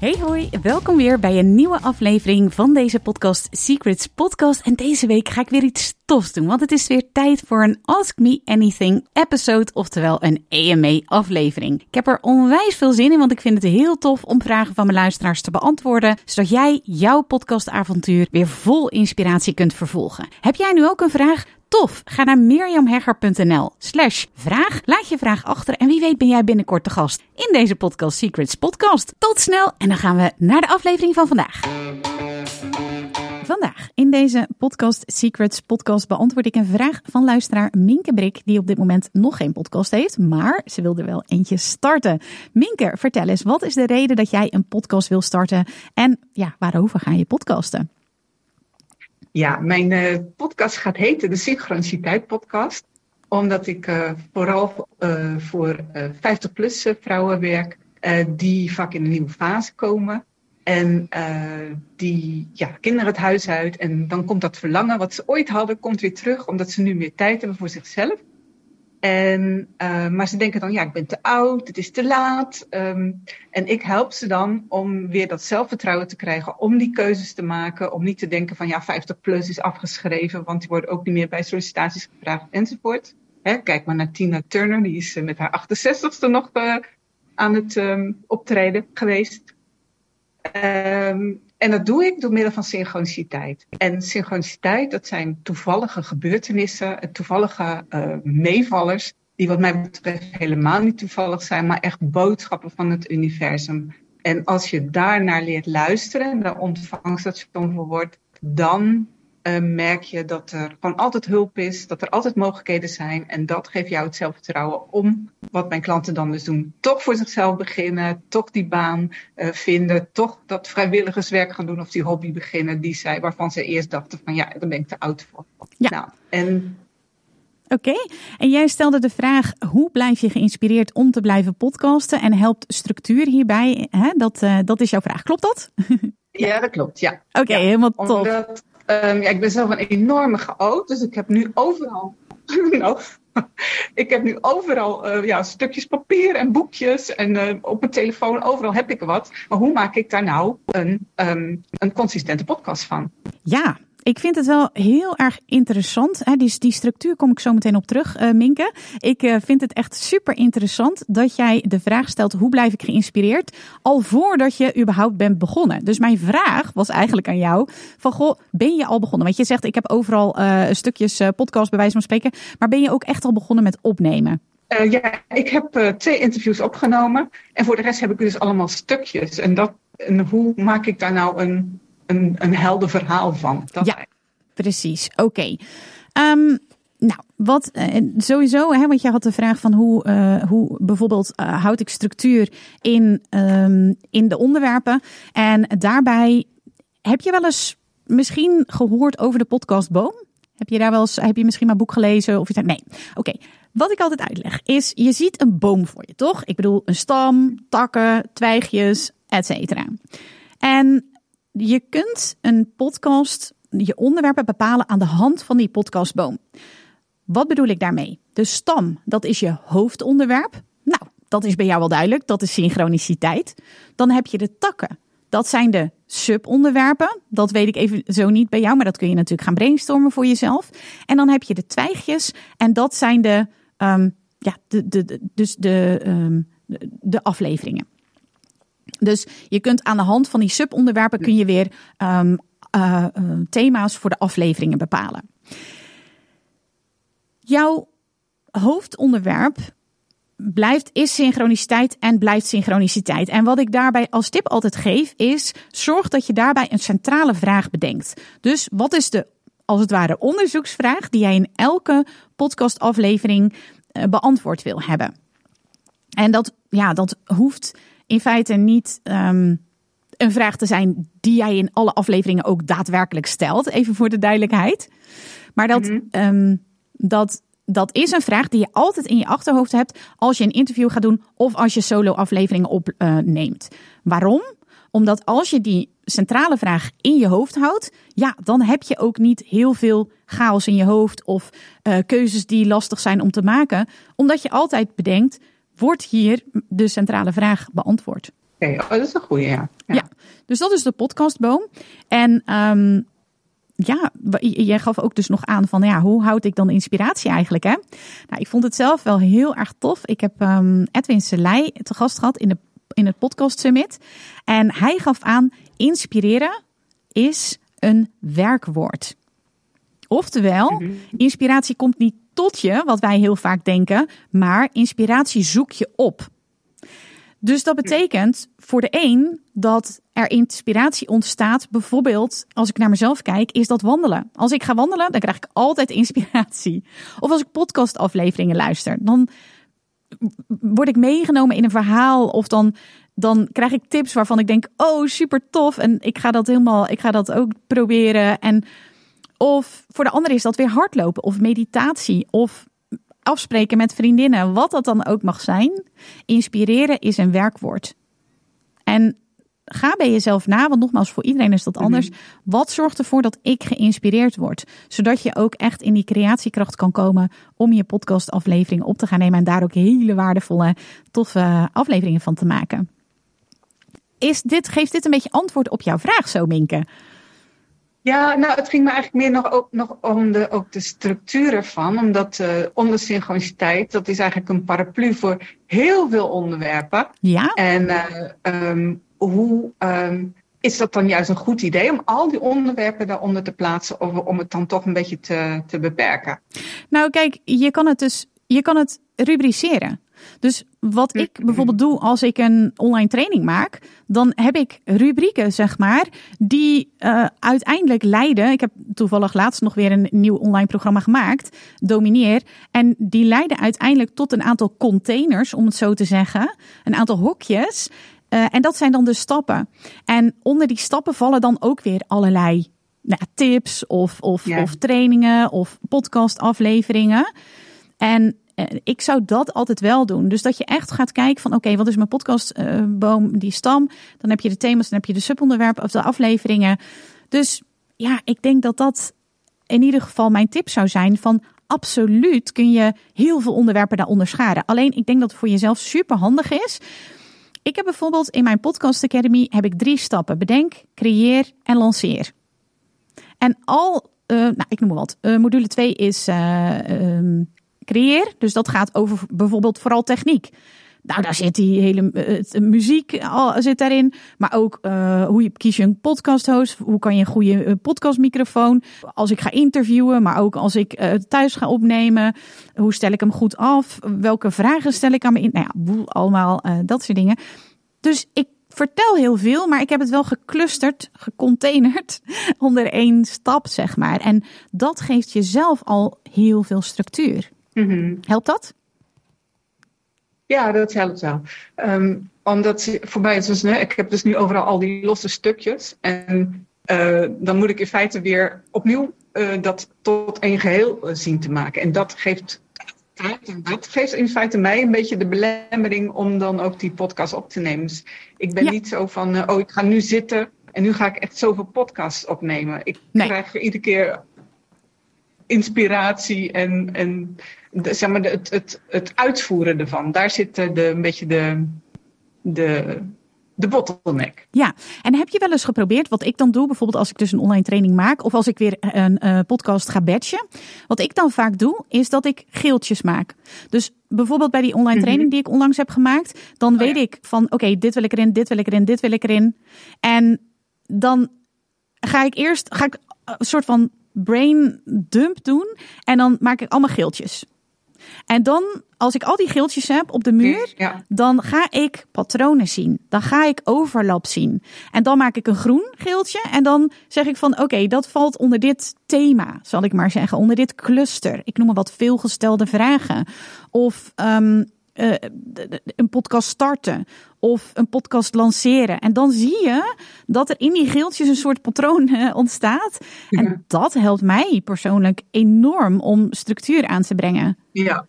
Hey hoi, welkom weer bij een nieuwe aflevering van deze podcast Secrets Podcast. En deze week ga ik weer iets tofs doen, want het is weer tijd voor een Ask Me Anything episode, oftewel een AMA aflevering. Ik heb er onwijs veel zin in, want ik vind het heel tof om vragen van mijn luisteraars te beantwoorden, zodat jij jouw podcastavontuur weer vol inspiratie kunt vervolgen. Heb jij nu ook een vraag? Tof! Ga naar mirjamhegger.nl slash vraag. Laat je vraag achter en wie weet ben jij binnenkort de gast in deze Podcast Secrets podcast. Tot snel en dan gaan we naar de aflevering van vandaag. Vandaag in deze Podcast Secrets podcast beantwoord ik een vraag van luisteraar Minke Brik, die op dit moment nog geen podcast heeft, maar ze wilde wel eentje starten. Minke, vertel eens, wat is de reden dat jij een podcast wil starten en ja, waarover ga je podcasten? Ja, mijn uh, podcast gaat heten de Synchroniciteit Podcast. Omdat ik uh, vooral uh, voor 50-plus vrouwen werk die vaak in een nieuwe fase komen. En die ja, kinderen het huis uit. En dan komt dat verlangen wat ze ooit hadden, komt weer terug. Omdat ze nu meer tijd hebben voor zichzelf. En, uh, maar ze denken dan, ja, ik ben te oud, het is te laat. Um, en ik help ze dan om weer dat zelfvertrouwen te krijgen om die keuzes te maken. Om niet te denken van, ja, 50 plus is afgeschreven, want die worden ook niet meer bij sollicitaties gevraagd enzovoort. Hè, kijk maar naar Tina Turner, die is met haar 68ste nog uh, aan het um, optreden geweest. Um, en dat doe ik door middel van synchroniciteit. En synchroniciteit, dat zijn toevallige gebeurtenissen, toevallige uh, meevallers, die wat mij betreft helemaal niet toevallig zijn, maar echt boodschappen van het universum. En als je daarnaar leert luisteren, daar ontvangsstation voor wordt, dan uh, merk je dat er gewoon altijd hulp is, dat er altijd mogelijkheden zijn. En dat geeft jou het zelfvertrouwen om, wat mijn klanten dan dus doen, toch voor zichzelf beginnen, toch die baan uh, vinden, toch dat vrijwilligerswerk gaan doen of die hobby beginnen die zij, waarvan ze eerst dachten van ja, daar ben ik te oud voor. Ja. Nou, en Oké, okay. en jij stelde de vraag: hoe blijf je geïnspireerd om te blijven podcasten en helpt structuur hierbij? Hè? Dat, uh, dat is jouw vraag, klopt dat? ja, dat klopt, ja. Oké, okay, ja, helemaal top. Omdat, Um, ja, ik ben zelf een enorme chaot, dus ik heb nu overal. nou, ik heb nu overal uh, ja, stukjes papier en boekjes en uh, op mijn telefoon, overal heb ik wat. Maar hoe maak ik daar nou een, um, een consistente podcast van? Ja, ik vind het wel heel erg interessant. Hè? Die, die structuur kom ik zo meteen op terug, uh, Minke. Ik uh, vind het echt super interessant dat jij de vraag stelt: hoe blijf ik geïnspireerd? Al voordat je überhaupt bent begonnen. Dus mijn vraag was eigenlijk aan jou: van goh, ben je al begonnen? Want je zegt: ik heb overal uh, stukjes podcast bij wijze van spreken. Maar ben je ook echt al begonnen met opnemen? Ja, ik heb twee interviews opgenomen. En voor de rest heb ik dus allemaal stukjes. En, dat, en hoe maak ik daar nou een een, een helder verhaal van. Dat ja, precies. Oké. Um, nou, wat uh, sowieso, hè, want je had de vraag van hoe, uh, hoe bijvoorbeeld uh, houd ik structuur in, um, in de onderwerpen. En daarbij heb je wel eens misschien gehoord over de podcast Boom? Heb je daar wel eens, heb je misschien maar boek gelezen? Of zegt nee. Oké. Wat ik altijd uitleg is, je ziet een boom voor je, toch? Ik bedoel, een stam, takken, twijgjes, et cetera. En je kunt een podcast, je onderwerpen bepalen aan de hand van die podcastboom. Wat bedoel ik daarmee? De stam, dat is je hoofdonderwerp. Nou, dat is bij jou wel duidelijk, dat is synchroniciteit. Dan heb je de takken. Dat zijn de subonderwerpen. Dat weet ik even zo niet bij jou, maar dat kun je natuurlijk gaan brainstormen voor jezelf. En dan heb je de twijgjes en dat zijn de, um, ja, de, de, dus de, de, de afleveringen. Dus je kunt aan de hand van die subonderwerpen kun je weer um, uh, uh, thema's voor de afleveringen bepalen. Jouw hoofdonderwerp blijft is synchroniciteit en blijft synchroniciteit. En wat ik daarbij als tip altijd geef is zorg dat je daarbij een centrale vraag bedenkt. Dus wat is de als het ware onderzoeksvraag die jij in elke podcastaflevering uh, beantwoord wil hebben? En dat ja, dat hoeft in feite niet um, een vraag te zijn die jij in alle afleveringen ook daadwerkelijk stelt. Even voor de duidelijkheid. Maar dat, Mhm. ehm, dat, dat is een vraag die je altijd in je achterhoofd hebt als je een interview gaat doen of als je solo afleveringen opneemt. Waarom? Omdat als je die centrale vraag in je hoofd houdt, ja, dan heb je ook niet heel veel chaos in je hoofd of eh, keuzes die lastig zijn om te maken, omdat je altijd bedenkt, wordt hier de centrale vraag beantwoord? Oké, oh, dat is een goede, ja. Ja. dus dat is de podcastboom. En ehm, ja, jij gaf ook dus nog aan van ja, hoe houd ik dan inspiratie eigenlijk? Hè? Nou, ik vond het zelf wel heel erg tof. Ik heb ehm, Edwin Selei te gast gehad in, de, in het podcast summit. En hij gaf aan, inspireren is een werkwoord. Oftewel, inspiratie komt niet tot je, wat wij heel vaak denken, maar inspiratie zoek je op. Dus dat betekent voor de een dat er inspiratie ontstaat. Bijvoorbeeld, als ik naar mezelf kijk, is dat wandelen. Als ik ga wandelen, dan krijg ik altijd inspiratie. Of als ik podcastafleveringen luister, dan word ik meegenomen in een verhaal. Of dan, dan krijg ik tips waarvan ik denk, oh super tof. En ik ga dat helemaal, ik ga dat ook proberen. En of voor de andere is dat weer hardlopen of meditatie of afspreken met vriendinnen, wat dat dan ook mag zijn. Inspireren is een werkwoord. En ga bij jezelf na, want nogmaals, voor iedereen is dat anders. Wat zorgt ervoor dat ik geïnspireerd word? Zodat je ook echt in die creatiekracht kan komen om je podcastafleveringen op te gaan nemen en daar ook hele waardevolle, toffe afleveringen van te maken. Is dit, geeft dit een beetje antwoord op jouw vraag zo, Minke? Ja, nou, het ging me eigenlijk meer nog, ook, nog om de, ook de structuur ervan. Omdat uh, ondersynchroniciteit, dat is eigenlijk een paraplu voor heel veel onderwerpen. Ja. En uh, um, hoe um, is dat dan juist een goed idee om al die onderwerpen daaronder te plaatsen of om het dan toch een beetje te, te beperken? Nou, kijk, je kan het dus, je kan het rubriceren. Dus wat ik bijvoorbeeld doe als ik een online training maak, dan heb ik rubrieken, zeg maar, die uh, uiteindelijk leiden. Ik heb toevallig laatst nog weer een nieuw online programma gemaakt, Domineer. En die leiden uiteindelijk tot een aantal containers, om het zo te zeggen. Een aantal hokjes. Uh, en dat zijn dan de stappen. En onder die stappen vallen dan ook weer allerlei nou, tips of, of, ja. of trainingen of podcastafleveringen. En ik zou dat altijd wel doen. Dus dat je echt gaat kijken van oké, wat is mijn podcastboom, uh, die stam. Dan heb je de thema's, dan heb je de subonderwerpen of de afleveringen. Dus ja, ik denk dat dat in ieder geval mijn tip zou zijn van absoluut kun je heel veel onderwerpen daaronder scharen. Alleen ik denk dat het voor jezelf super handig is. Ik heb bijvoorbeeld in mijn podcast academy heb ik drie stappen. Bedenk, creëer en lanceer. En al, uh, nou ik noem maar wat. Module 2 is um, Dus dat gaat over bijvoorbeeld vooral techniek. Nou, daar zit die hele uh, muziek al zit daarin. Maar ook hoe je kies je een podcast host. Hoe kan je een goede podcastmicrofoon. Als ik ga interviewen, maar ook als ik thuis ga opnemen. Hoe stel ik hem goed af? Welke vragen stel ik aan me in? Nou ja, boel, allemaal dat soort dingen. Dus ik vertel heel veel, maar ik heb het wel geclusterd, gecontainerd onder één stap, zeg maar. En dat geeft jezelf al heel veel structuur. Mm-hmm. Helpt dat? Ja, dat helpt wel. Um, omdat voor mij is dus, nee, ik heb dus nu overal al die losse stukjes. En uh, dan moet ik in feite weer opnieuw uh, dat tot één geheel uh, zien te maken. En dat geeft tijd. En dat geeft in feite mij een beetje de belemmering om dan ook die podcast op te nemen. Dus ik ben ja. niet zo van, oh, ik ga nu zitten en nu ga ik echt zoveel podcasts opnemen. Ik nee. krijg iedere keer inspiratie en, en de, zeg maar, het, het, het uitvoeren ervan. Daar zit de, een beetje de, de, de bottleneck. Ja, en heb je wel eens geprobeerd, wat ik dan doe, bijvoorbeeld als ik dus een online training maak of als ik weer een uh, podcast ga batchen. Wat ik dan vaak doe, is dat ik geeltjes maak. Dus bijvoorbeeld bij die online training die ik onlangs heb gemaakt, dan oh, weet ja. ik van oké, okay, dit wil ik erin, dit wil ik erin, dit wil ik erin. En dan ga ik eerst, ga ik een soort van brain dump doen en dan maak ik allemaal geeltjes. En dan, als ik al die geeltjes heb op de muur, ja. dan ga ik patronen zien. Dan ga ik overlap zien. En dan maak ik een groen geeltje. En dan zeg ik van, oké, okay, dat valt onder dit thema, zal ik maar zeggen. Onder dit cluster. Ik noem maar wat veelgestelde vragen. Of um, uh, een podcast starten. of een podcast lanceren. En dan zie je dat er in die geeltjes een soort patroon eh, ontstaat. En dat helpt mij persoonlijk enorm om structuur aan te brengen. Ja,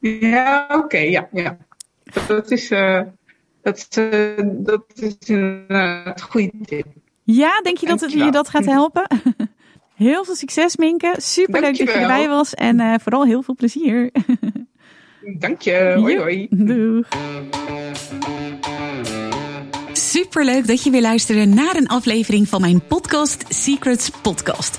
ja oké, ja, ja. Dat is, uh, dat, dat is een goede tip. Ja, denk je dat het je dat gaat helpen? Heel veel succes, Minke. Super leuk dat je erbij was. En vooral heel veel plezier. Dank je. Hoi, hoi. Doeg. Superleuk dat je weer luisterde naar een aflevering van mijn podcast Secrets Podcast.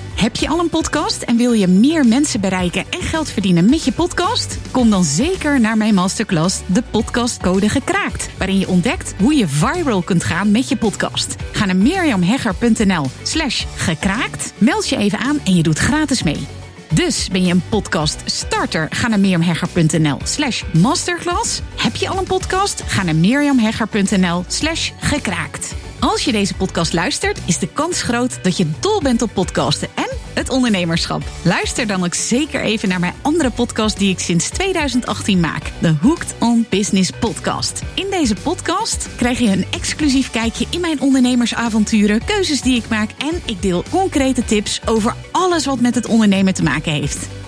Heb je al een podcast en wil je meer mensen bereiken en geld verdienen met je podcast? Kom dan zeker naar mijn masterclass De Podcastcode Gekraakt, waarin je ontdekt hoe je viral kunt gaan met je podcast. Ga naar mirjamhegger.nl slash gekraakt, meld je even aan en je doet gratis mee. Dus ben je een podcast starter? Ga naar mirjamhegger.nl slash masterclass. Heb je al een podcast? Ga naar mirjamhegger.nl slash gekraakt. Als je deze podcast luistert, is de kans groot dat je dol bent op podcasten en het ondernemerschap. Luister dan ook zeker even naar mijn andere podcast die ik sinds 2018 maak. De Hooked on Business Podcast. In deze podcast krijg je een exclusief kijkje in mijn ondernemersavonturen, keuzes die ik maak en ik deel concrete tips over alles wat met het ondernemen te maken heeft.